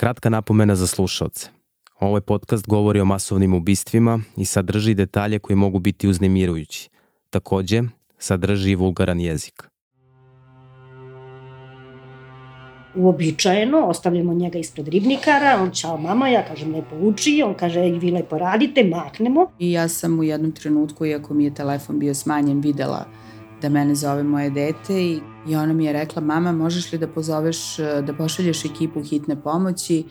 Kratka napomena za slušalce. Ovaj podcast govori o masovnim ubistvima i sadrži detalje koji mogu biti uznemirujući. Takođe, sadrži i vulgaran jezik. uobičajeno, ostavljamo njega ispred ribnikara, on čao mama, ja kažem lepo uči, on kaže i vi lepo radite, maknemo. I ja sam u jednom trenutku, iako mi je telefon bio smanjen, videla da mene zove moje dete i, i ona mi je rekla, mama možeš li da pozoveš, da pošalješ ekipu hitne pomoći,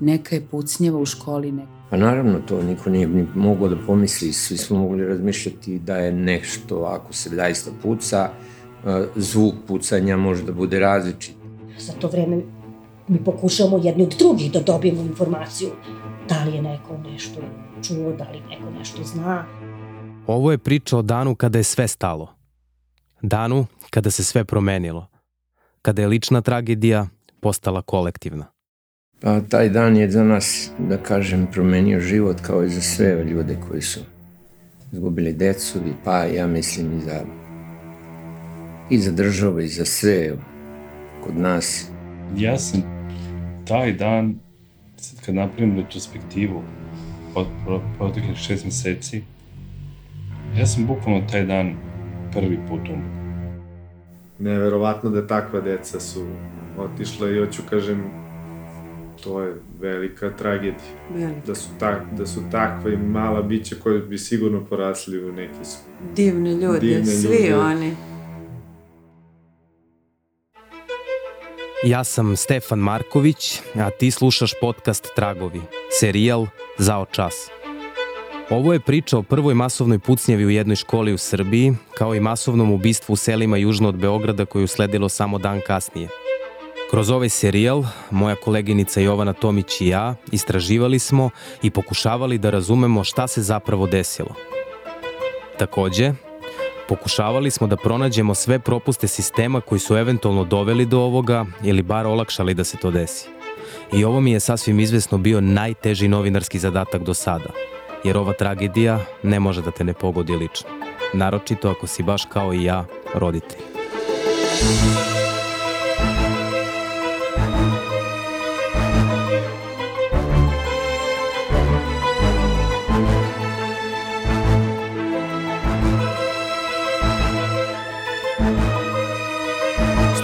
neka je pucnjeva u školi. Neka. Pa naravno to niko nije ni mogao da pomisli, svi smo mogli razmišljati da je nešto, ako se zaista puca, zvuk pucanja može da bude različit za to vreme mi pokušavamo jedni od drugih da dobijemo informaciju da li je neko nešto čuo, da li neko nešto zna. Ovo je priča o danu kada je sve stalo. Danu kada se sve promenilo. Kada je lična tragedija postala kolektivna. Pa taj dan je za nas, da kažem, promenio život kao i za sve ljude koji su izgubili decu i pa ja mislim i za i za državu i za sve kod nas? Ja sam taj dan, sad kad napravim retrospektivu od proteklih šest meseci, ja sam bukvalno taj dan prvi put umro. Neverovatno da takva deca su otišla i hoću kažem to je velika tragedija. Velika. Da su, tak, da su takva i mala bića koje bi sigurno porasli u neki su. Divni ljudi, divne svi ljudi. oni. Ja sam Stefan Marković, a ti slušaš podcast Tragovi, serijal Zao čas. Ovo je priča o prvoj masovnoj pucnjevi u jednoj školi u Srbiji, kao i masovnom ubistvu u selima južno od Beograda koju usledilo samo dan kasnije. Kroz ovaj serijal, moja koleginica Jovana Tomić i ja istraživali smo i pokušavali da razumemo šta se zapravo desilo. Takođe, Pokušavali smo da pronađemo sve propuste sistema koji su eventualno doveli do ovoga ili bar olakšali da se to desi. I ovo mi je sasvim izvesno bio najteži novinarski zadatak do sada, jer ova tragedija ne može da te ne pogodi lično. Naročito ako si baš kao i ja roditelj.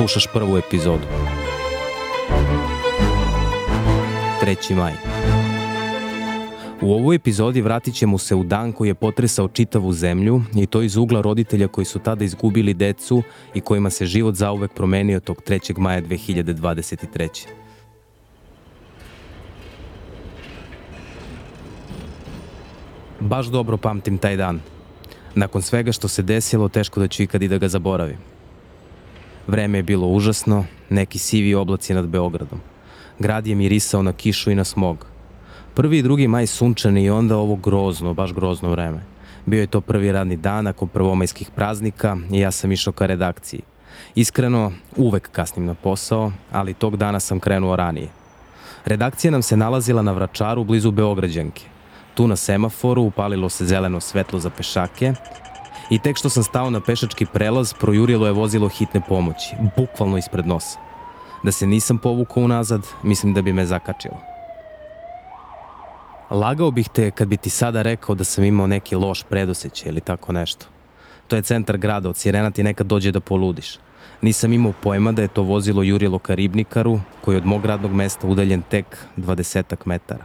slušaš prvu epizodu. 3. maj. U ovoj epizodi vratit ćemo se u dan koji je potresao čitavu zemlju i to iz ugla roditelja koji su tada izgubili decu i kojima se život zauvek promenio tog 3. maja 2023. Baš dobro pamtim taj dan. Nakon svega što se desilo, teško da ću ikad i da ga zaboravim. Vreme je bilo užasno, neki sivi oblaci nad Beogradom. Grad je mirisao na kišu i na smog. Prvi i drugi maj sunčani i onda ovo grozno, baš grozno vreme. Bio je to prvi radni dan nakon prvomajskih praznika i ja sam išao ka redakciji. Iskreno, uvek kasnim na posao, ali tog dana sam krenuo ranije. Redakcija nam se nalazila na Vračaru blizu Beograđanke. Tu na semaforu upalilo se zeleno svetlo za pešake, I tek što sam stao na pešački prelaz, projurilo je vozilo hitne pomoći, bukvalno ispred nosa. Da se nisam povukao unazad, mislim da bi me zakačilo. Lagao bih te kad bi ti sada rekao da sam imao neki loš predosećaj ili tako nešto. To je centar grada, od sirena ti nekad dođe da poludiš. Nisam imao pojma da je to vozilo jurilo ka Ribnikaru, koji je od mog radnog mesta udaljen tek 20 metara.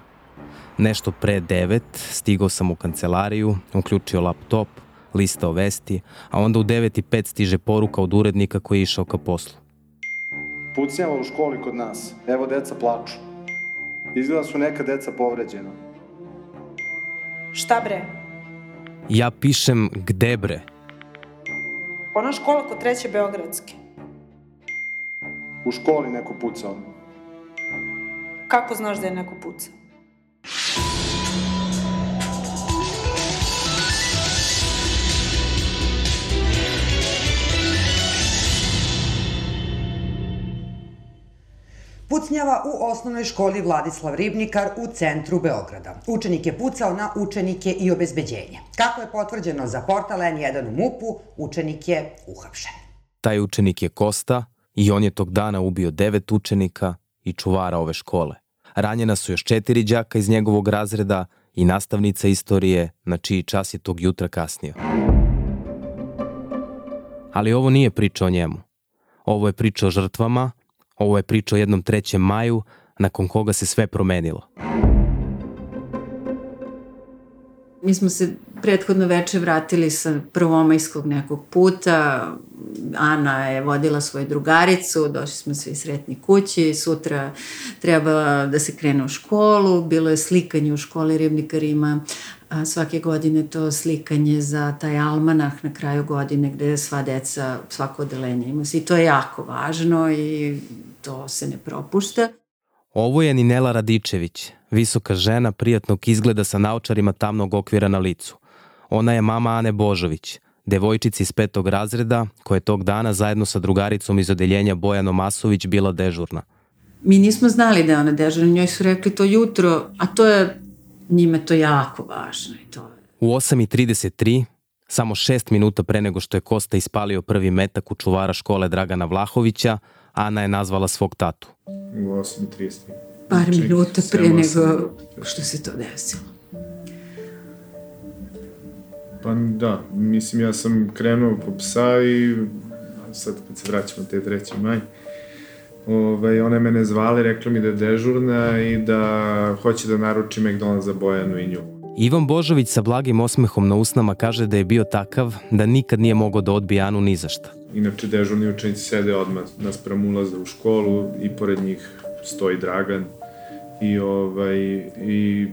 Nešto pre 9 stigao sam u kancelariju, uključio laptop, listao vesti, a onda u 9.05 stiže poruka od urednika koji je išao ka poslu. Pucnjava u školi kod nas. Evo deca plaču. Izgleda su neka deca povređena. Šta bre? Ja pišem gde bre? Ona škola kod treće Beogradske. U školi neko pucao. Kako znaš da je neko pucao? Pucnjava u osnovnoj školi Vladislav Ribnikar u centru Beograda. Učenik je pucao na učenike i obezbeđenje. Kako je potvrđeno za portal N1 u MUP-u, učenik je uhapšen. Taj učenik je Kosta i on je tog dana ubio devet učenika i čuvara ove škole. Ranjena su još četiri đaka iz njegovog razreda i nastavnica istorije na čiji čas je tog jutra kasnio. Ali ovo nije priča o njemu. Ovo je priča o žrtvama, ovo je priča o jednom 3. maju nakon koga se sve promenilo. Mi smo se prethodno veče vratili sa prvomajskog nekog puta. Ana je vodila svoju drugaricu, došli smo svi sretni kući, sutra treba da se krene u školu, bilo je slikanje u školi Ribnikarima, a svake godine to slikanje za taj almanah na kraju godine gde sva deca, svako odelenje ima se i to je jako važno i to se ne propušta. Ovo je Ninela Radičević, visoka žena prijatnog izgleda sa naučarima tamnog okvira na licu. Ona je mama Ane Božović, devojčici iz petog razreda, koja je tog dana zajedno sa drugaricom iz odeljenja Bojano Masović bila dežurna. Mi nismo znali da je ona dežurna, njoj su rekli to jutro, a to je, njime to jako važno. I to je. U 8.33, samo šest minuta pre nego što je Kosta ispalio prvi metak u čuvara škole Dragana Vlahovića, Ana je nazvala svog tatu. U 8.33. Par Ček, minuta pre nego što se to desilo. Pa da, mislim ja sam krenuo po psa i sad kad se vraćamo te 3. maj, ovaj, ona je mene zvala i rekla mi da je dežurna i da hoće da naruči McDonald's za Bojanu i nju. Ivan Božović sa blagim osmehom na usnama kaže da je bio takav da nikad nije mogao da odbije Anu ni za šta. Inače, dežurni učenici sede odmah naspram ulaza u školu i pored njih stoji Dragan. I, ovaj, i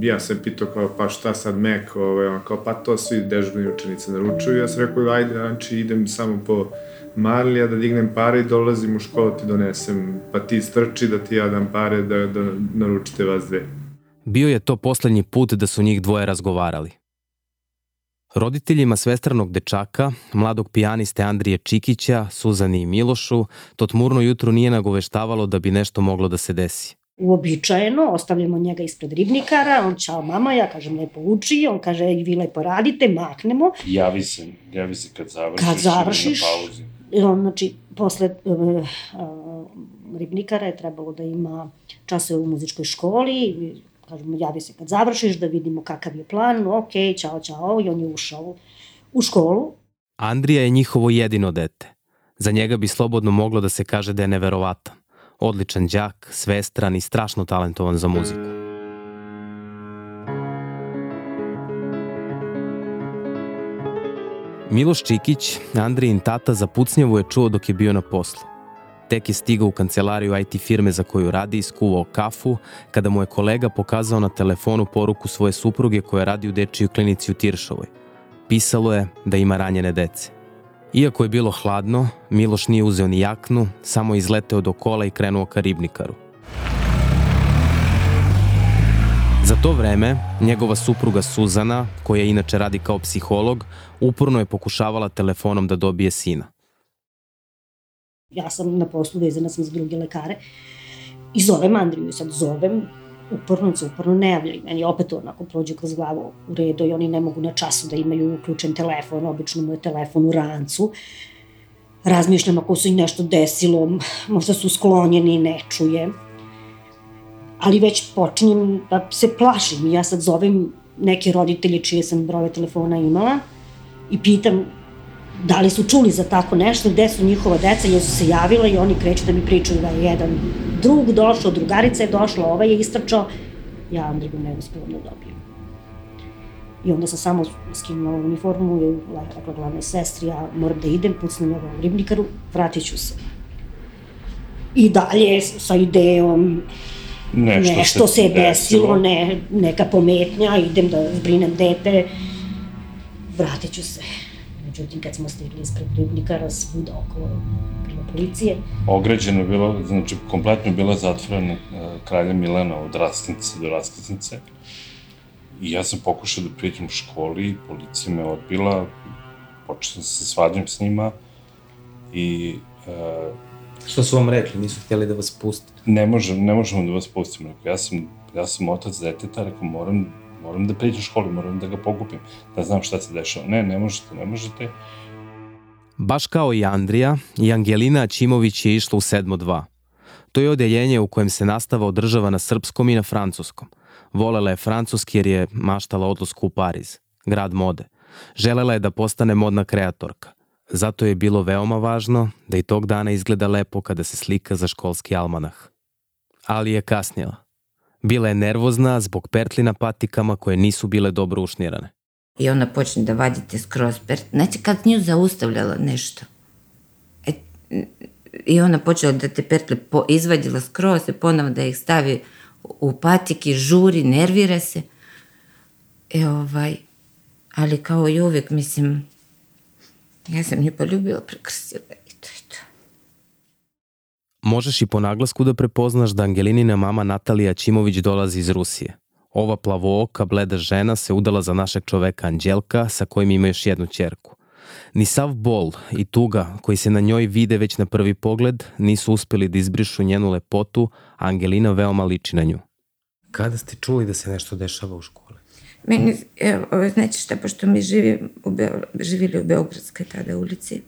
ja sam pitao kao, pa šta sad Mek, ovaj, on kao, pa to svi dežurni učenici naručuju. Ja sam rekao, ajde, znači idem samo po Marlija da dignem pare i dolazim u školu ti donesem, pa ti strči da ti ja dam pare da, da naručite vas dve. Bio je to poslednji put da su njih dvoje razgovarali. Roditeljima svestranog dečaka, mladog pijaniste Andrije Čikića, Suzani i Milošu, to tmurno jutro nije nagoveštavalo da bi nešto moglo da se desi. Uobičajeno, ostavljamo njega ispred ribnikara, on čao mama, ja kažem lepo uči, on kaže i vi lepo radite, maknemo. Javi se, javi se kad završiš. Kad završiš, Na pauzi. Znači, posle uh, uh, ribnikara je trebalo da ima časove u muzičkoj školi, kažemo, javi se kad završiš, da vidimo kakav je plan, ok, čao, čao, i on je ušao u školu. Andrija je njihovo jedino dete. Za njega bi slobodno moglo da se kaže da je neverovatan. Odličan đak, svestran i strašno talentovan za muziku. Miloš Čikić, Andrijin tata, za pucnjavu je čuo dok je bio na poslu. Tek je stigao u kancelariju IT firme za koju radi i skuvao kafu, kada mu je kolega pokazao na telefonu poruku svoje supruge koja radi u dečiju klinici u Tiršovoj. Pisalo je da ima ranjene dece. Iako je bilo hladno, Miloš nije uzeo ni jaknu, samo je izleteo do kola i krenuo ka ribnikaru. Za to vreme, njegova supruga Suzana, koja inače radi kao psiholog, uporno je pokušavala telefonom da dobije sina. Ja sam na poslu vezana sam za druge lekare i zovem Andriju sad zovem, uporno se uporno ne javlja i meni opet onako prođe kroz glavu u redu i oni ne mogu na času da imaju uključen telefon, obično mu je telefon u rancu. Razmišljam ako se i nešto desilo, možda su sklonjeni, ne čuje. Ali već počinjem da se plašim ja sad zovem neke roditelje čije sam brove telefona imala i pitam da li su čuli za tako nešto, gde su njihova deca, jesu se javila i oni kreću da mi pričaju da je jedan drug došao, drugarica je došla, ovaj je istračao, ja Andriju ne uspela da dobijem. I onda sam samo skinula uniformu i rekla glavnoj sestri, ja moram da idem, pucnem u ribnikaru, vratit ću se. I dalje sa idejom, Nešto, nešto se desilo, ne, neka pometnja, idem da zbrinem dete, vratit ću se. Međutim, kad smo stigli ispred ribnikara, svuda okolo bilo policije. Ograđeno je bilo, znači kompletno je bila zatvorena uh, kralja Milena od raskrsnice do raskrsnice. I ja sam pokušao da prijeđem u školi, policija me odbila, počeo sam se svađam s njima i uh, Što su vam rekli? Nisu htjeli da vas puste? ne, možem, ne možemo da vas pustimo. Rekao, ja sam, ja sam otac deteta, rekao, moram, moram da prijeđem u školi, moram da ga pokupim, da znam šta se dešava. Ne, ne možete, ne možete. Baš kao i Andrija, i Angelina Ćimović je išla u 7.2. To je odeljenje u kojem se nastava održava na srpskom i na francuskom. Volela je francuski jer je maštala odlasku u Pariz, grad mode. Želela je da postane modna kreatorka. Zato je bilo veoma važno da i tog dana izgleda lepo kada se slika za školski almanah. Ali je kasnila. Bila je nervozna zbog pertli na patikama koje nisu bile dobro ušnirane. I ona počne da vadite skroz pert. Znači kad nju zaustavljala nešto. E, I ona počela da te pertle po, izvadila skroz i ponovo da ih stavi u patiki, žuri, nervira se. E ovaj, ali kao i uvek, mislim, ja sam nju poljubila, prekrstila i to je to. Možeš i po naglasku da prepoznaš da Angelinina mama Natalija Ćimović dolazi iz Rusije. Ova plavooka, bleda žena se udala za našeg čoveka Anđelka sa kojim ima još jednu čerku. Ni sav bol i tuga koji se na njoj vide već na prvi pogled nisu uspeli da izbrišu njenu lepotu, a Angelina veoma liči na nju. Kada ste čuli da se nešto dešava u školi? Meni, evo, znači šta, pošto mi živi u živili u Beogradskoj tada ulici,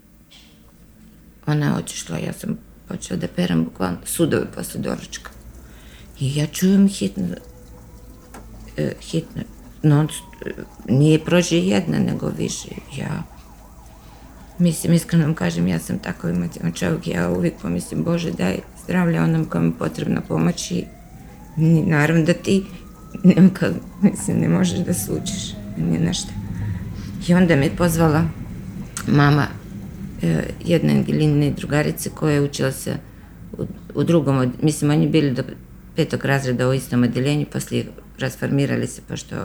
ona je otišla, ja sam počela da peram bukvalno sudove posle doručka. I ja čujem hitno, e, hitno, non, nije prođe jedna, nego više. Ja, mislim, iskreno vam kažem, ja sam tako emotivan čovjek, ja uvijek pomislim, Bože, daj zdravlje onom kojem je potrebna pomoć i naravno da ti nema kad, mislim, ne možeš da suđeš, nije nešto. I onda me pozvala mama e, jedne Angeline drugarice koja je učila se u, u drugom, mislim, oni bili do petog razreda u istom odeljenju, posle rasformirali se pošto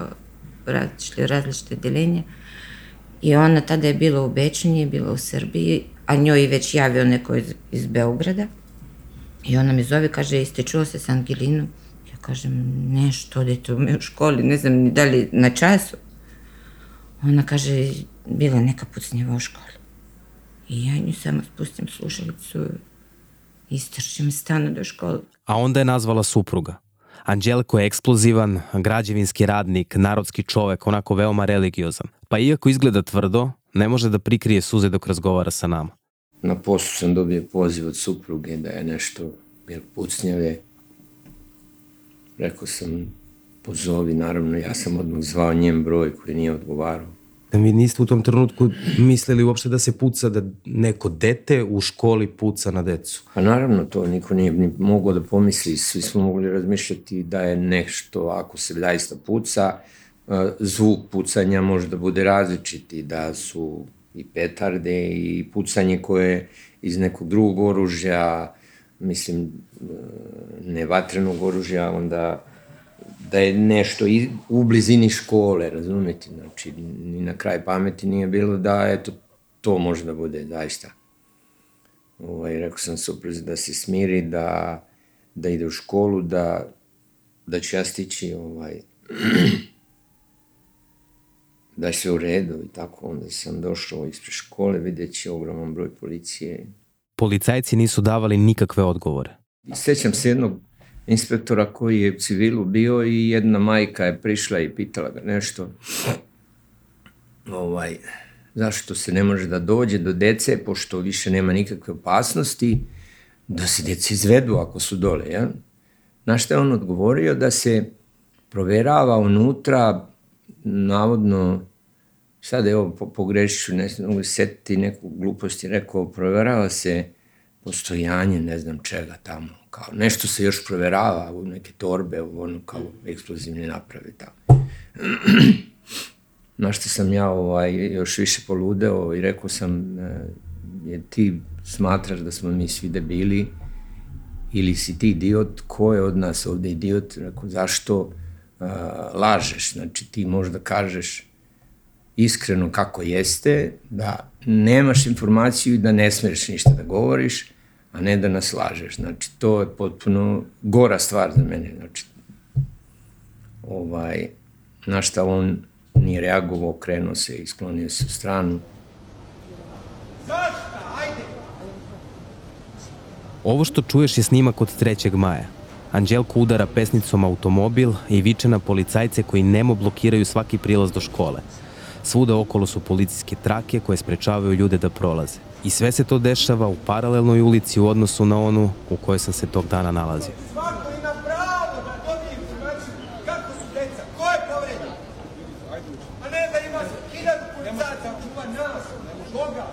različite, različite odeljenje. I ona tada je bila u Beču, nije bila u Srbiji, a njoj je već javio neko iz, iz Beograda. I ona me zove, kaže, jeste čuo se sa Angelinom? Kažem, nešto, odete u u školi, ne znam ni da li na času. Ona kaže, bila neka pucnjeva u školi. I ja nju samo spustim slušalicu i istrčim stanu do škole. A onda je nazvala supruga. Anđelko je eksplozivan, građevinski radnik, narodski čovek, onako veoma religiozan. Pa iako izgleda tvrdo, ne može da prikrije suze dok razgovara sa nama. Na poslu sam dobio poziv od supruge da je nešto bil pucnjave. Rekao sam, pozovi, naravno, ja sam odmah zvao njen broj koji nije odgovarao. Da vi niste u tom trenutku mislili uopšte da se puca, da neko dete u školi puca na decu? Pa naravno, to niko nije ni mogao da pomisli, svi smo mogli razmišljati da je nešto, ako se zaista puca, eh, zvuk pucanja može da bude različiti, da su i petarde i pucanje koje iz nekog drugog oružja, mislim, eh, ne vatrenog oružja, onda da je nešto u blizini škole, razumete, znači ni na kraj pameti nije bilo da eto to može da bude zaista. Ovaj, rekao sam supruzi da se smiri, da, da ide u školu, da, da će ja stići ovaj, da je sve u redu i tako. Onda sam došao ispred škole, vidjet će ogroman broj policije. Policajci nisu davali nikakve odgovore. Sećam se jednog inspektora koji je u civilu bio i jedna majka je prišla i pitala ga nešto. Ovaj, zašto se ne može da dođe do dece, pošto više nema nikakve opasnosti, da se dece izvedu ako su dole. Ja? Na što je on odgovorio da se proverava unutra, navodno, sad evo pogrešiću, ne znam, setiti neku glupost i rekao, proverava se postojanje ne znam čega tamo, kao nešto se još proverava u neke torbe, u ono kao eksplozivne naprave tamo. Na što sam ja ovaj, još više poludeo i rekao sam, e, je ti smatraš da smo mi svi debili ili si ti idiot, ko je od nas ovde idiot, rekao, zašto uh, lažeš, znači ti možda kažeš iskreno kako jeste, da nemaš informaciju i da ne smiješ ništa da govoriš, a ne da nas lažeš. Znači, to je potpuno gora stvar za mene. Znači, ovaj, na šta on nije reagovao, krenuo se i sklonio se u stranu. Ovo što čuješ je snimak od 3. maja. Anđelko udara pesnicom automobil i viče na policajce koji nemo blokiraju svaki prilaz do škole. Svuda okolo su policijske trake koje sprečavaju ljude da prolaze. I sve se to dešava u paralelnoj ulici u odnosu na onu u kojoj sam se tog dana nalazio. Svako ima pravo da dobije informaciju kako su deca, ko je povređen. A ne da ima hiljadu policajaca čuva nas, koga?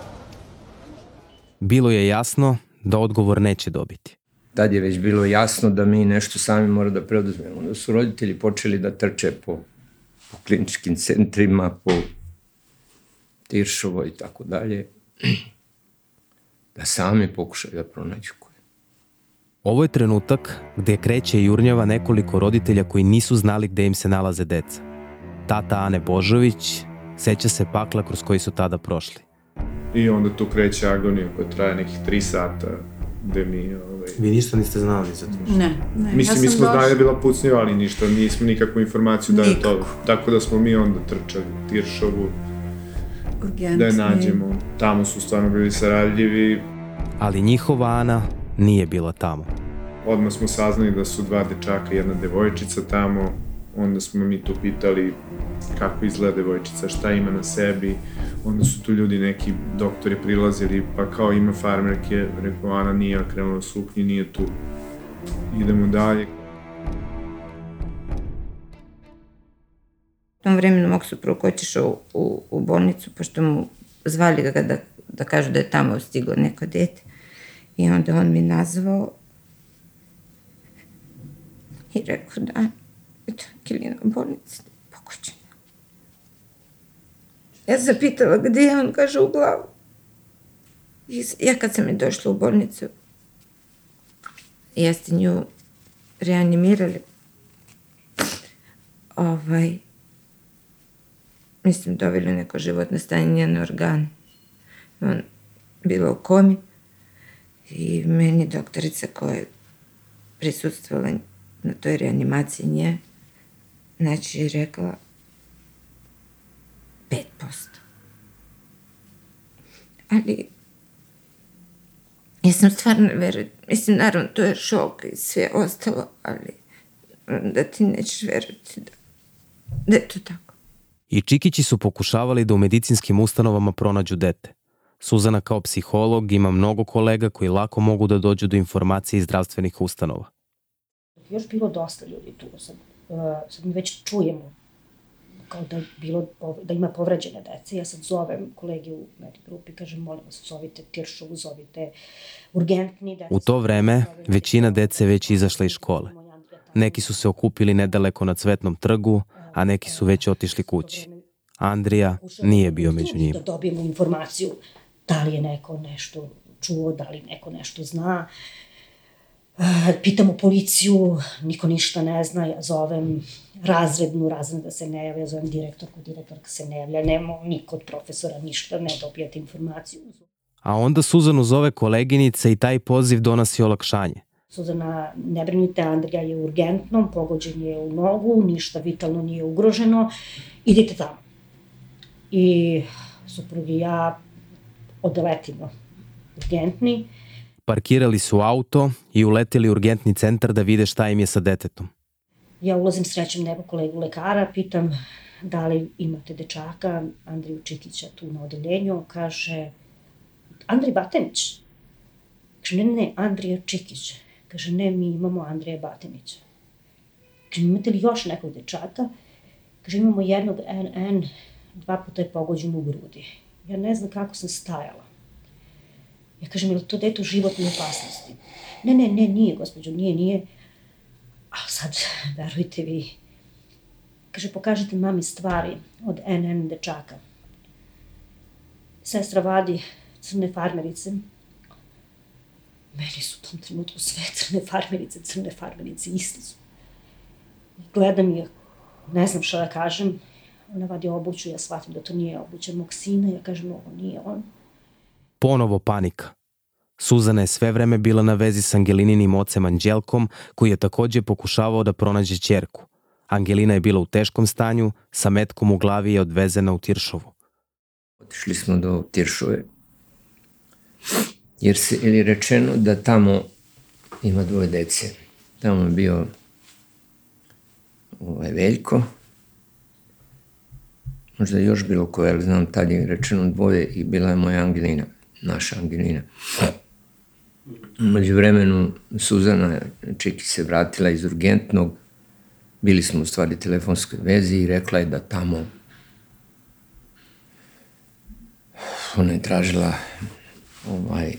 Bilo je jasno da odgovor neće dobiti. Tad je već bilo jasno da mi nešto sami mora da preoduzmemo. Onda su roditelji počeli da trče po, po kliničkim centrima, po Tiršovo i tako dalje, da sami pokušaju da pronađu ko je. Ovo je trenutak gde kreće jurnjava nekoliko roditelja koji nisu znali gde im se nalaze deca. Tata Ane Božović seća se pakla kroz koji su tada prošli. I onda tu kreće agonija koja traje nekih tri sata, gde mi... Ovaj, Vi ništa niste znali za to? Ne, ne. Mislim, ja mi smo došla- znali da je bila pucnjiva, ali ništa, nismo nikakvu informaciju da je to. Tako da smo mi onda trčali Tiršovu, Urgentni. da je nađemo. Tamo su stvarno bili saradljivi. Ali njihova Ana nije bila tamo. Odmah smo saznali da su dva dečaka i jedna devojčica tamo. Onda smo mi tu pitali kako izgleda devojčica, šta ima na sebi. Onda su tu ljudi, neki doktori prilazili, pa kao ima farmerke, rekao Ana nije krenula u suknji, nije tu. Idemo dalje. Tom vremenu mog supruga otišao u, u, u bolnicu, pošto mu zvali ga da, da kažu da je tamo stiglo neko dete. I onda on mi nazvao i rekao da, eto, Kilina u bolnici, pokućena. Ja sam pitala gdje je, on kaže u glavu. I ja kad sam je došla u bolnicu, jeste nju reanimirali. Ovaj, mislim, doveli neko životno stanje njene organe. On bila u komi i meni doktorica koja je prisutstvala na toj reanimaciji nje, znači rekla 5%. Ali ja sam stvarno verujem, mislim, naravno, to je šok i sve ostalo, ali da ti nećeš verovati da, da je to tako. I Čikići su pokušavali da u medicinskim ustanovama pronađu dete. Suzana kao psiholog ima mnogo kolega koji lako mogu da dođu do informacije iz zdravstvenih ustanova. još bilo dosta ljudi tu. Sad, uh, sad mi već čujemo kao da, bilo, da ima povređene dece. Ja sad zovem kolege u medgrupi, kažem, molim vas, zovite Tiršovu, zovite urgentni. Deca U to vreme većina dece već izašla iz škole. Neki su se okupili nedaleko na Cvetnom trgu, a neki su već otišli kući. Andrija nije bio među njima. Da dobijemo informaciju da li je neko nešto čuo, da li neko nešto zna. E, Pitamo policiju, niko ništa ne zna, ja zovem razrednu, razredna se ne javlja, zovem direktorku, direktorka se ne javlja, nema niko od profesora ništa, ne dobijate informaciju. A onda Suzanu zove koleginica i taj poziv donosi olakšanje. Suzana, ne brinite, Andrija je u urgentnom, pogođen je u nogu, ništa vitalno nije ugroženo, idite tamo. I suprug i ja odeletimo urgentni, Parkirali su auto i uleteli u urgentni centar da vide šta im je sa detetom. Ja ulazim srećem nekog kolegu lekara, pitam da li imate dečaka, Andriju Čikića tu na odeljenju, kaže, Andrej Batenić. Kaže, ne, ne, ne, Andrija Čikić. Kaže, ne, mi imamo Andrija Batenića. Kaže, imate li još nekog dečaka? Kaže, imamo jednog NN, dva puta je pogođen u grudi. Ja ne znam kako sam stajala. Ja kažem, je li to dete u životnoj opasnosti? Ne, ne, ne, nije, gospođo, nije, nije. A sad, verujte vi, kaže, pokažite mami stvari od NN dečaka. Sestra vadi crne farmerice. Tom trenutku sve crne farmerice, crne farmerice, iste su. Gledam je, ne znam šta da kažem, ona vadi obuću, ja shvatim da to nije obuća mog sina, ja kažem, ovo nije on. Ponovo panika. Suzana je sve vreme bila na vezi s Angelininim ocem Anđelkom, koji je takođe pokušavao da pronađe ćerku. Angelina je bila u teškom stanju, sa metkom u glavi je odvezena u Tiršovu. Otišli smo do Tiršove, jer se ili rečeno da tamo ima dvoje dece. Tamo je bio ovaj Veljko, možda još bilo koje, ali znam tad je rečeno dvoje i bila je moja Angelina, naša Angelina. Među vremenu Suzana Čeki se vratila iz urgentnog, bili smo u stvari telefonskoj vezi i rekla je da tamo ona je tražila ovaj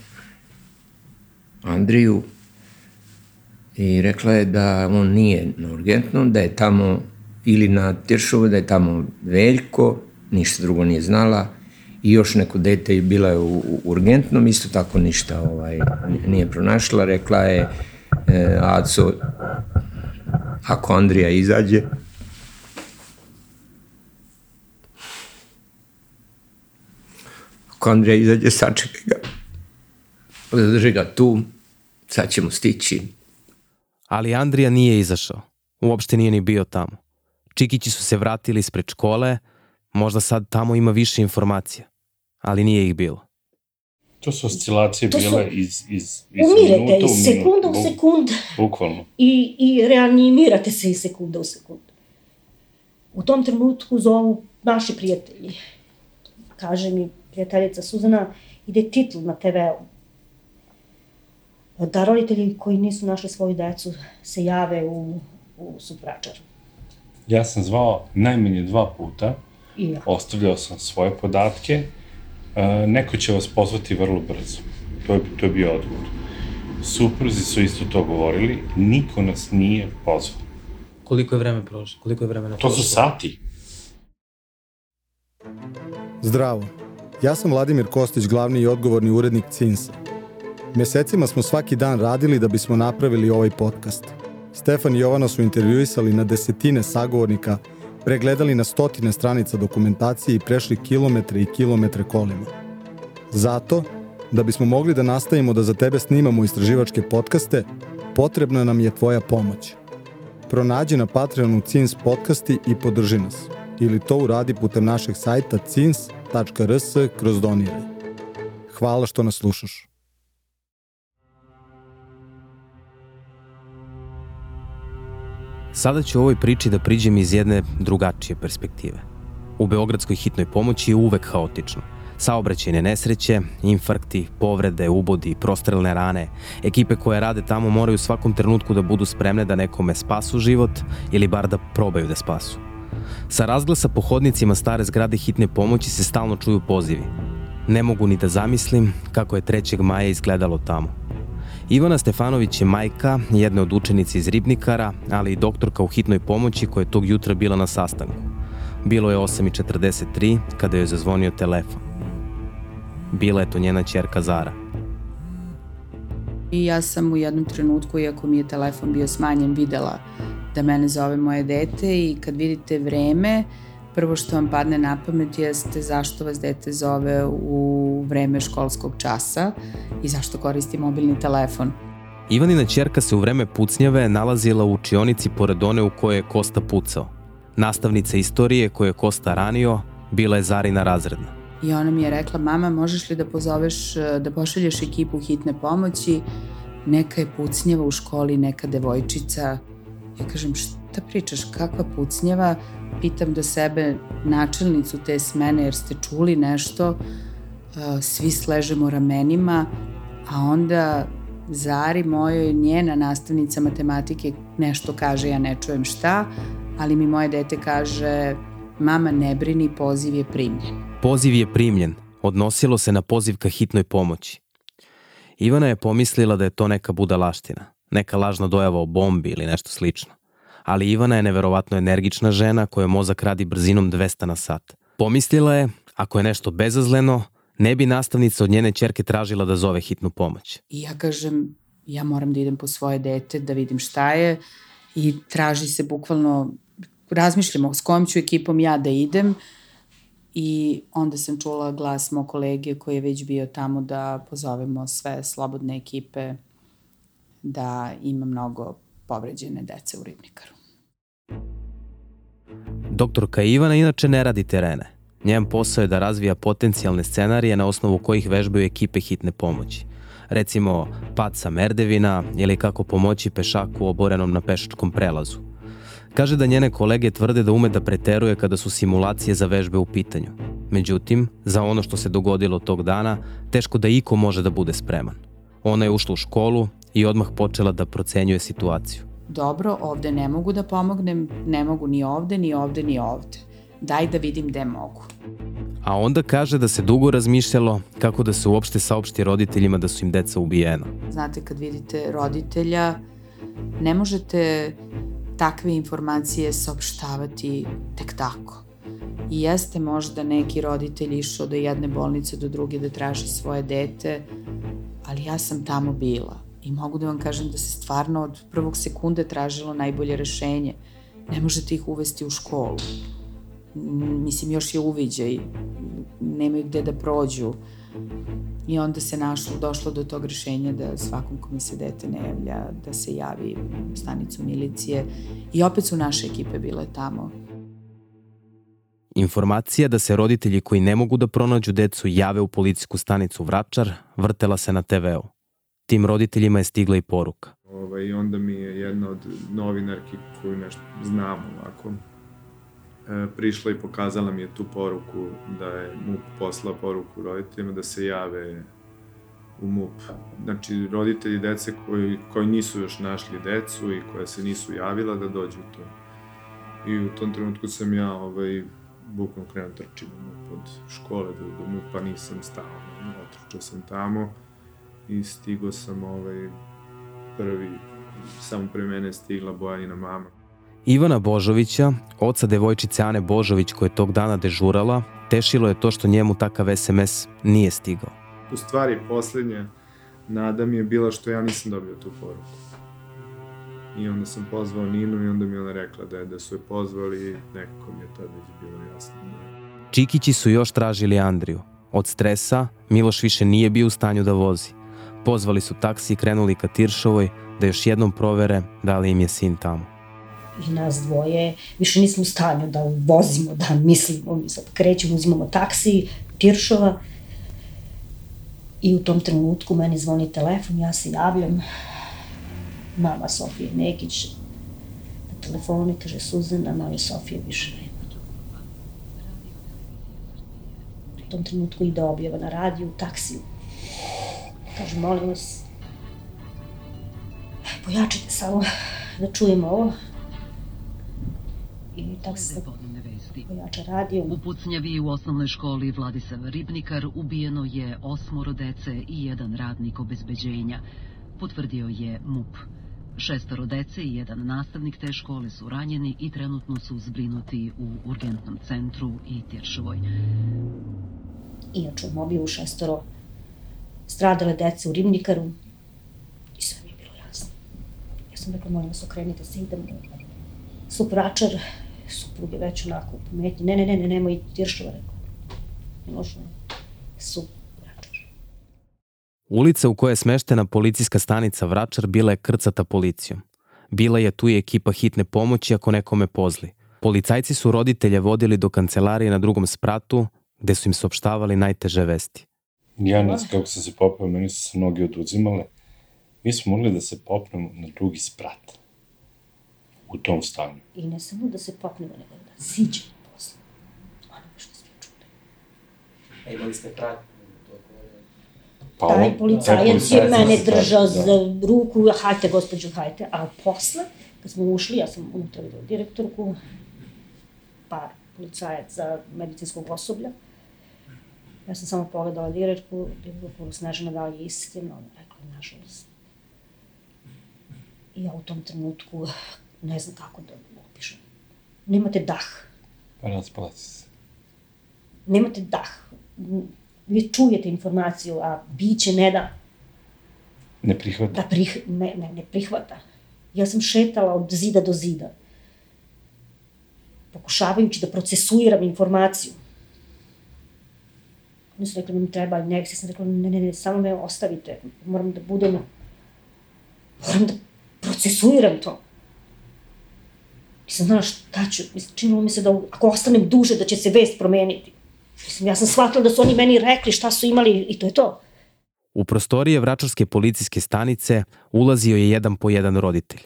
Andriju i rekla je da on nije na urgentnom, da je tamo ili na Tiršovu, da je tamo Veljko, ništa drugo nije znala, i još neko dete je bila je u, u urgentnom, isto tako ništa ovaj, nije pronašla, rekla je e, Aco, ako Andrija izađe, ako Andrija izađe, sačekaj ga, zadrži ga tu, sad ćemo stići. Ali Andrija nije izašao. Uopšte nije ni bio tamo. Čikići su se vratili ispred škole, možda sad tamo ima više informacija, ali nije ih bilo. To su oscilacije To su- bile iz, iz, iz Umirete minuta iz u sekunda u sekund Bukvalno. i, i reanimirate se iz sekunda u sekund. U tom trenutku zovu naši prijatelji. Kaže mi prijateljica Suzana, ide titl na TV-u. Da roditelji koji nisu našli svoju decu se jave u, u Supračar. Ja sam zvao najmanje dva puta, I ja. ostavljao sam svoje podatke, e, neko će vas pozvati vrlo brzo. To je, to je bio odgovor. Supruzi su isto to govorili, niko nas nije pozvao. Koliko je vreme prošlo? Koliko je vremena To su sati. Zdravo. Ja sam Vladimir Kostić, glavni i odgovorni urednik CINSA. Mesecima smo svaki dan radili da bismo napravili ovaj podcast. Stefan i Jovana su intervjuisali na desetine sagovornika, pregledali na stotine stranica dokumentacije i prešli kilometre i kilometre kolima. Zato, da bismo mogli da nastavimo da za tebe snimamo istraživačke podcaste, potrebna nam je tvoja pomoć. Pronađi na Patreonu CINS podcasti i podrži nas. Ili to uradi putem našeg sajta cins.rs kroz doniraj. Hvala što nas slušaš. Sada ću ovoj priči da priđem iz jedne drugačije perspektive. U Beogradskoj hitnoj pomoći je uvek haotično. Saobraćajne nesreće, infarkti, povrede, ubodi, prostrelne rane. Ekipe koje rade tamo moraju u svakom trenutku da budu spremne da nekome spasu život ili bar da probaju da spasu. Sa razglasa po hodnicima stare zgrade hitne pomoći se stalno čuju pozivi. Ne mogu ni da zamislim kako je 3. maja izgledalo tamo. Ivana Stefanović je majka jedne od učenice iz Ribnikara, ali i doktorka u hitnoj pomoći koja je tog jutra bila na sastanku. Bilo je 8.43 kada je zazvonio telefon. Bila je to njena čerka Zara. I ja sam u jednom trenutku, iako mi je telefon bio smanjen, videla da mene zove moje dete i kad vidite vreme, prvo što vam padne na pamet jeste zašto vas dete zove u vreme školskog časa i zašto koristi mobilni telefon. Ivanina čerka se u vreme pucnjave nalazila u učionici pored one u kojoj je Kosta pucao. Nastavnica istorije koju je Kosta ranio bila je Zarina razredna. I ona mi je rekla, mama, možeš li da pozoveš, da pošalješ ekipu hitne pomoći, neka je pucnjeva u školi, neka devojčica. Ja kažem, šta pričaš, kakva pucnjeva? Pitam do sebe načelnicu te smene, jer ste čuli nešto, svi sležemo ramenima, a onda Zari mojoj, njena nastavnica matematike nešto kaže, ja ne čujem šta, ali mi moje dete kaže, mama ne brini, poziv je primljen. Poziv je primljen. Odnosilo se na poziv ka hitnoj pomoći. Ivana je pomislila da je to neka budalaština, neka lažna dojava o bombi ili nešto slično. Ali Ivana je neverovatno energična žena koja mozak radi brzinom 200 na sat. Pomislila je, ako je nešto bezazleno, ne bi nastavnica od njene čerke tražila da zove hitnu pomoć. I ja kažem, ja moram da idem po svoje dete, da vidim šta je i traži se bukvalno, razmišljamo s kojom ću ekipom ja da idem i onda sam čula glas mog kolege koji je već bio tamo da pozovemo sve slobodne ekipe da ima mnogo povređene dece u Ribnikaru. Doktorka Ivana inače ne radi terene. Njen posao je da razvija potencijalne scenarije na osnovu kojih vežbaju ekipe hitne pomoći. Recimo, pad sa merdevina ili kako pomoći pešaku oborenom na pešačkom prelazu. Kaže da njene kolege tvrde da ume da preteruje kada su simulacije za vežbe u pitanju. Međutim, za ono što se dogodilo tog dana, teško da iko može da bude spreman. Ona je ušla u školu i odmah počela da procenjuje situaciju. Dobro, ovde ne mogu da pomognem, ne mogu ni ovde, ni ovde, ni ovde. Daj da vidim gde mogu. A onda kaže da se dugo razmišljalo kako da se uopšte saopšti roditeljima da su im deca ubijena. Znate, kad vidite roditelja, ne možete takve informacije saopštavati tek tako. I jeste možda neki roditelj išao do jedne bolnice do druge da traži svoje dete, ali ja sam tamo bila i mogu da vam kažem da se stvarno od prvog sekunde tražilo najbolje rešenje. Ne možete ih uvesti u školu. Mislim, još je uviđaj. Nemaju gde da prođu. I onda se našlo, došlo do tog rešenja da svakom kome se dete ne javlja, da se javi u stanicu milicije. I opet su naše ekipe bile tamo. Informacija da se roditelji koji ne mogu da pronađu decu jave u policijsku stanicu Vračar vrtela se na TV-u. Tim roditeljima je stigla i poruka. Ovaj, onda mi je jedna od novinarki koju nešto znam ovako, e, prišla i pokazala mi je tu poruku da je MUP poslao poruku roditeljima da se jave u MUP. Znači, roditelji dece koji, koji nisu još našli decu i koja se nisu javila da dođu u to. I u tom trenutku sam ja ovaj, bukvalno krenuo trčim od škole do, do MUP-a, nisam stao. Otrčao sam tamo i stigo sam ovaj, prvi, samo pre mene stigla Bojanina mama. Ivana Božovića, oca devojčice Ane Božović koja je tog dana dežurala, tešilo je to što njemu takav SMS nije stigao. U stvari, poslednja nada mi je bila što ja nisam dobio tu poruku. I onda sam pozvao Ninu i onda mi ona rekla da, je, da su je pozvali i nekako mi je tada već bilo jasno. Čikići su još tražili Andriju. Od stresa Miloš više nije bio u stanju da vozi. Pozvali su taksi i krenuli ka Tiršovoj da još jednom provere da li im je sin tamo. I nas dvoje više nismo u stanju da vozimo, da mislimo. Mi sad krećemo, uzimamo taksi, Tiršova. I u tom trenutku meni zvoni telefon, ja se javljam. Mama Sofije Nekić na telefonu kaže Suzana, mali Sofije više nema. U tom trenutku ide objava na radiju, taksiju Kaže, molim vas, pojačite samo da čujemo ovo. I tako se pojača radio. U Pucnjavi u osnovnoj školi Vladisav Ribnikar ubijeno je osmoro dece i jedan radnik obezbeđenja, potvrdio je MUP. Šestoro dece i jedan nastavnik te škole su ranjeni i trenutno su zbrinuti u urgentnom centru i Tiršovoj. Inače, u mobilu šestoro stradale dece u Ribnikaru i sve mi je bilo jasno. Ja sam rekla, molim vas, okrenite se, idem supračar, suprug je već onako u pometnji. Ne, ne, ne, ne, nemoj Tiršova, rekla. Milošno, supračar. Ulica u kojoj je smeštena policijska stanica Vračar bila je krcata policijom. Bila je tu i ekipa hitne pomoći ako nekome pozli. Policajci su roditelje vodili do kancelarije na drugom spratu, gde su im saopštavali najteže vesti. Ja ne znam kako sam se popao, meni su se noge oduzimale. Mi smo morali da se popnemo na drugi sprat. U tom stanju. I ne samo da se popnemo, nego da siđemo posle. Ono što smo čuli. A imali ste prat? Pa Taj policajac je mene držao da, za ruku, hajte gospođo, hajte. A posle, kad smo ušli, ja sam unutra vidio direktorku, par policajac za medicinskog osoblja, Ja sam samo pogledala direktorku, direktorku Snežana da li je istina, ona rekla, nažalost. I ja u tom trenutku ne znam kako da opišem. Nemate dah. Pa rasplaci se. Nemate dah. Vi čujete informaciju, a biće ne da... Ne prihvata. Da prih, ne, ne, ne prihvata. Ja sam šetala od zida do zida. Pokušavajući da procesuiram informaciju Oni su rekli da mi treba nek, sam rekla ne, ne, ne, samo me ostavite, moram da budem, moram da procesuiram to. Nisam znala šta ću, činilo mi se da ako ostanem duže da će se vest promeniti. Mislim, ja sam shvatila da su oni meni rekli šta su imali i to je to. U prostorije Vračarske policijske stanice ulazio je jedan po jedan roditelj.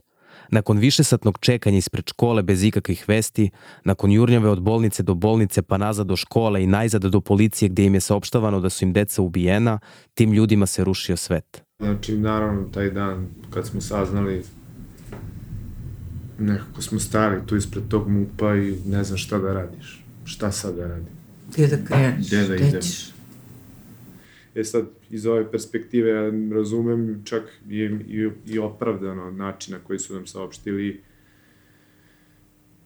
Nakon višesatnog čekanja ispred škole bez ikakvih vesti, nakon jurnjave od bolnice do bolnice pa nazad do škole i najzad do policije gde im je saopštavano da su im deca ubijena, tim ljudima se rušio svet. Znači, naravno, taj dan kad smo saznali nekako smo stali tu ispred tog mupa i ne znam šta da radiš. Šta sad da radim? Gde da kreneš? Gde da idem? E sad, iz ove perspektive ja razumem čak i, i, i opravdano načina koji su nam saopštili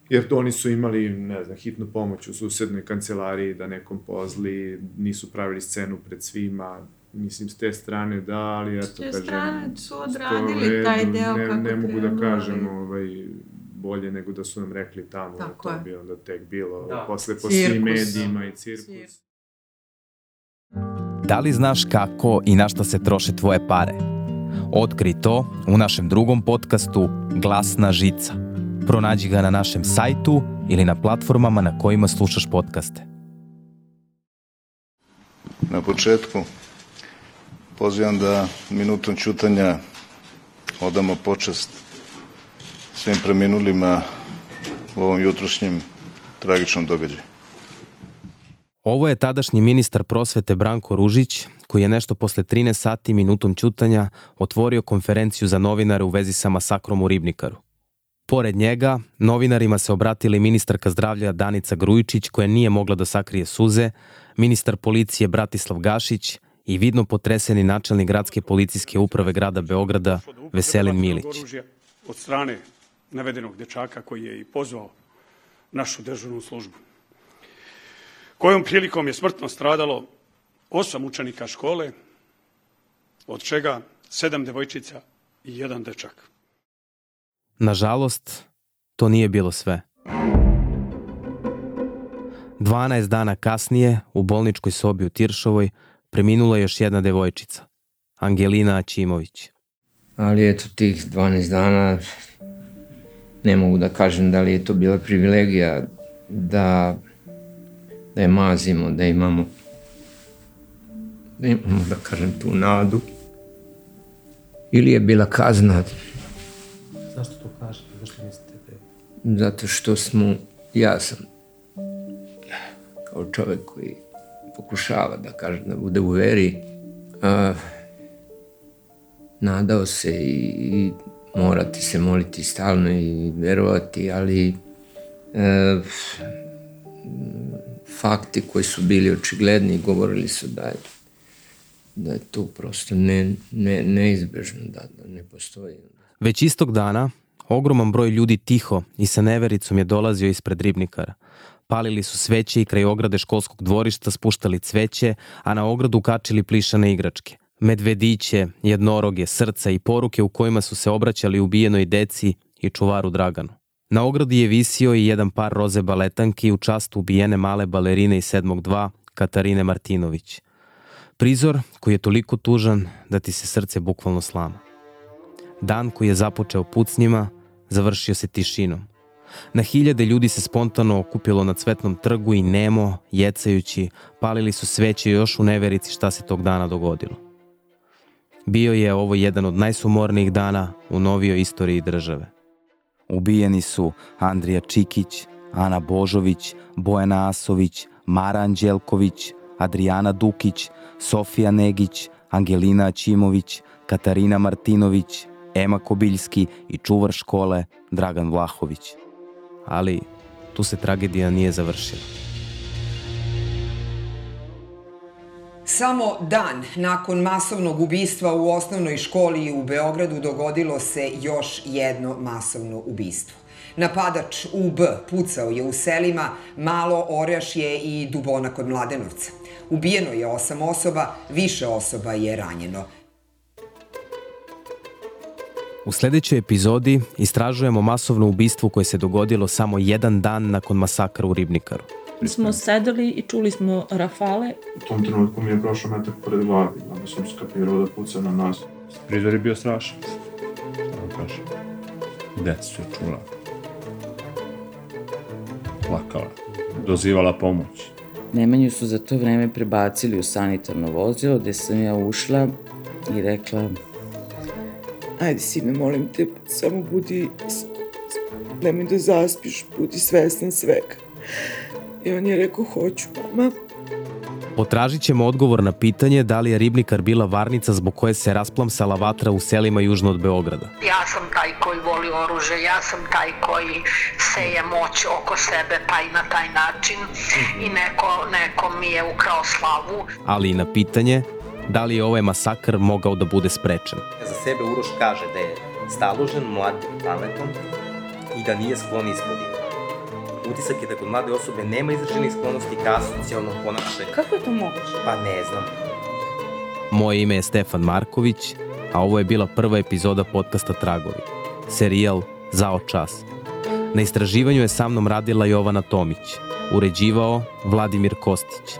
jer oni su imali, ne znam, hitnu pomoć u susednoj kancelariji da nekom pozli, nisu pravili scenu pred svima, mislim, s te strane da, ali eto, kažem... S te strane su odradili taj deo ne, kako ne mogu da kažem, ovaj, bolje nego da su nam rekli tamo, Tako to je. bi onda tek bilo, Da. posle po Cirkus. svim medijima i cirkus. Da li znaš kako i na šta se troše tvoje pare? Otkri to u našem drugom podcastu Glasna žica. Pronađi ga na našem sajtu ili na platformama na kojima slušaš podcaste. Na početku pozivam da minutom ćutanja odamo počast svim preminulima u ovom jutrošnjem tragičnom događaju. Ovo je tadašnji ministar prosvete Branko Ružić, koji je nešto posle 13 sati minutom ćutanja otvorio konferenciju za novinare u vezi sa masakrom u Ribnikaru. Pored njega, novinarima se obratila i ministarka zdravlja Danica Grujičić, koja nije mogla da sakrije suze, ministar policije Bratislav Gašić i vidno potreseni načelnik gradske policijske uprave grada Beograda Veselin Milić. Od strane navedenog dečaka koji je i pozvao našu državnu službu. Kojom prilikom je smrtno stradalo osam učenika škole, od čega sedam devojčica i jedan dečak. Nažalost, to nije bilo sve. 12 dana kasnije, u bolničkoj sobi u Tiršovoj, preminula je još jedna devojčica, Angelina Aćimović. Ali eto, tih 12 dana ne mogu da kažem da li je to bila privilegija da, da je mazimo, da imamo da imamo, da kažem, tu nadu. Ili je bila kazna Zašto to kažete? Zašto mislite da je... zato što smo, ja sam kao čovek koji pokušava da kaže da bude u veri, a, nadao se i, i morati se moliti stalno i verovati, ali e, fakti koji su bili očigledni govorili su da je da je to prosto ne, ne, neizbežno, da, da ne postoji. Već istog dana, ogroman broj ljudi tiho i sa nevericom je dolazio ispred ribnikara. Palili su sveće i kraj ograde školskog dvorišta spuštali cveće, a na ogradu kačili plišane igračke. Medvediće, jednoroge, srca i poruke u kojima su se obraćali ubijenoj deci i čuvaru Draganu. Na ogradi je visio i jedan par roze baletanki u čast ubijene male balerine iz 7.2 Katarine Martinović. Prizor koji je toliko tužan da ti se srce bukvalno slama. Dan koji je započeo pucnjima, završio se tišinom. Na hiljade ljudi se spontano okupilo na cvetnom trgu i nemo, jecajući, palili su sveće još u neverici šta se tog dana dogodilo. Bio je ovo jedan od najsumornijih dana u novijoj istoriji države. Ubijeni su Andrija Čikić, Ana Božović, Bojana Asović, Mara Anđelković, Adriana Dukić, Sofija Negić, Angelina Aćimović, Katarina Martinović, Ema Kobiljski i čuvar škole Dragan Vlahović. Ali tu se tragedija nije završila. Samo dan nakon masovnog ubistva u osnovnoj školi u Beogradu dogodilo se još jedno masovno ubistvo. Napadač UB pucao je u selima Malo Orjašje i Dubona kod Mladenovca. Ubijeno je osam osoba, više osoba je ranjeno. U sledećoj epizodi istražujemo masovno ubistvo koje se dogodilo samo jedan dan nakon masakra u Ribnikaru. Mi smo sedeli i čuli smo rafale. U tom trenutku mi je prošao metak pored glavi, onda sam skapirao da puca na nas. Prizor je bio strašan. Šta vam kažem. Deca su je čula. Plakala. Dozivala pomoć. Nemanju su za to vreme prebacili u sanitarno vozilo gde sam ja ušla i rekla ajde sine, molim te, samo budi, nemoj da zaspiš, budi svestan svega. I on je rekao, hoću, mama. Potražit ćemo odgovor na pitanje da li je ribnikar bila varnica zbog koje se rasplamsala vatra u selima južno od Beograda. Ja sam taj koji voli oružje, ja sam taj koji seje moć oko sebe, pa i na taj način i neko, neko mi je ukrao slavu. Ali i na pitanje da li je ovaj masakr mogao da bude sprečen. Za sebe Uroš kaže da je staložen, mlad i pametan i da nije sklon ispodima. Utisak je da kod mlade osobe nema izraženih sklonosti ka asocijalnom ponašanju. Kako je to moguće? Pa ne znam. Moje ime je Stefan Marković, a ovo je bila prva epizoda podcasta Tragovi. Serijal Zao čas. Na istraživanju je sa mnom radila Jovana Tomić, uređivao Vladimir Kostić.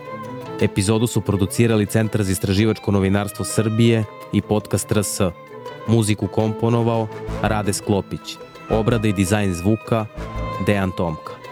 Epizodu su producirali Centar za istraživačko novinarstvo Srbije i podcast RS. Muziku komponovao Rade Sklopić. Obrada i dizajn zvuka Dejan Tomka.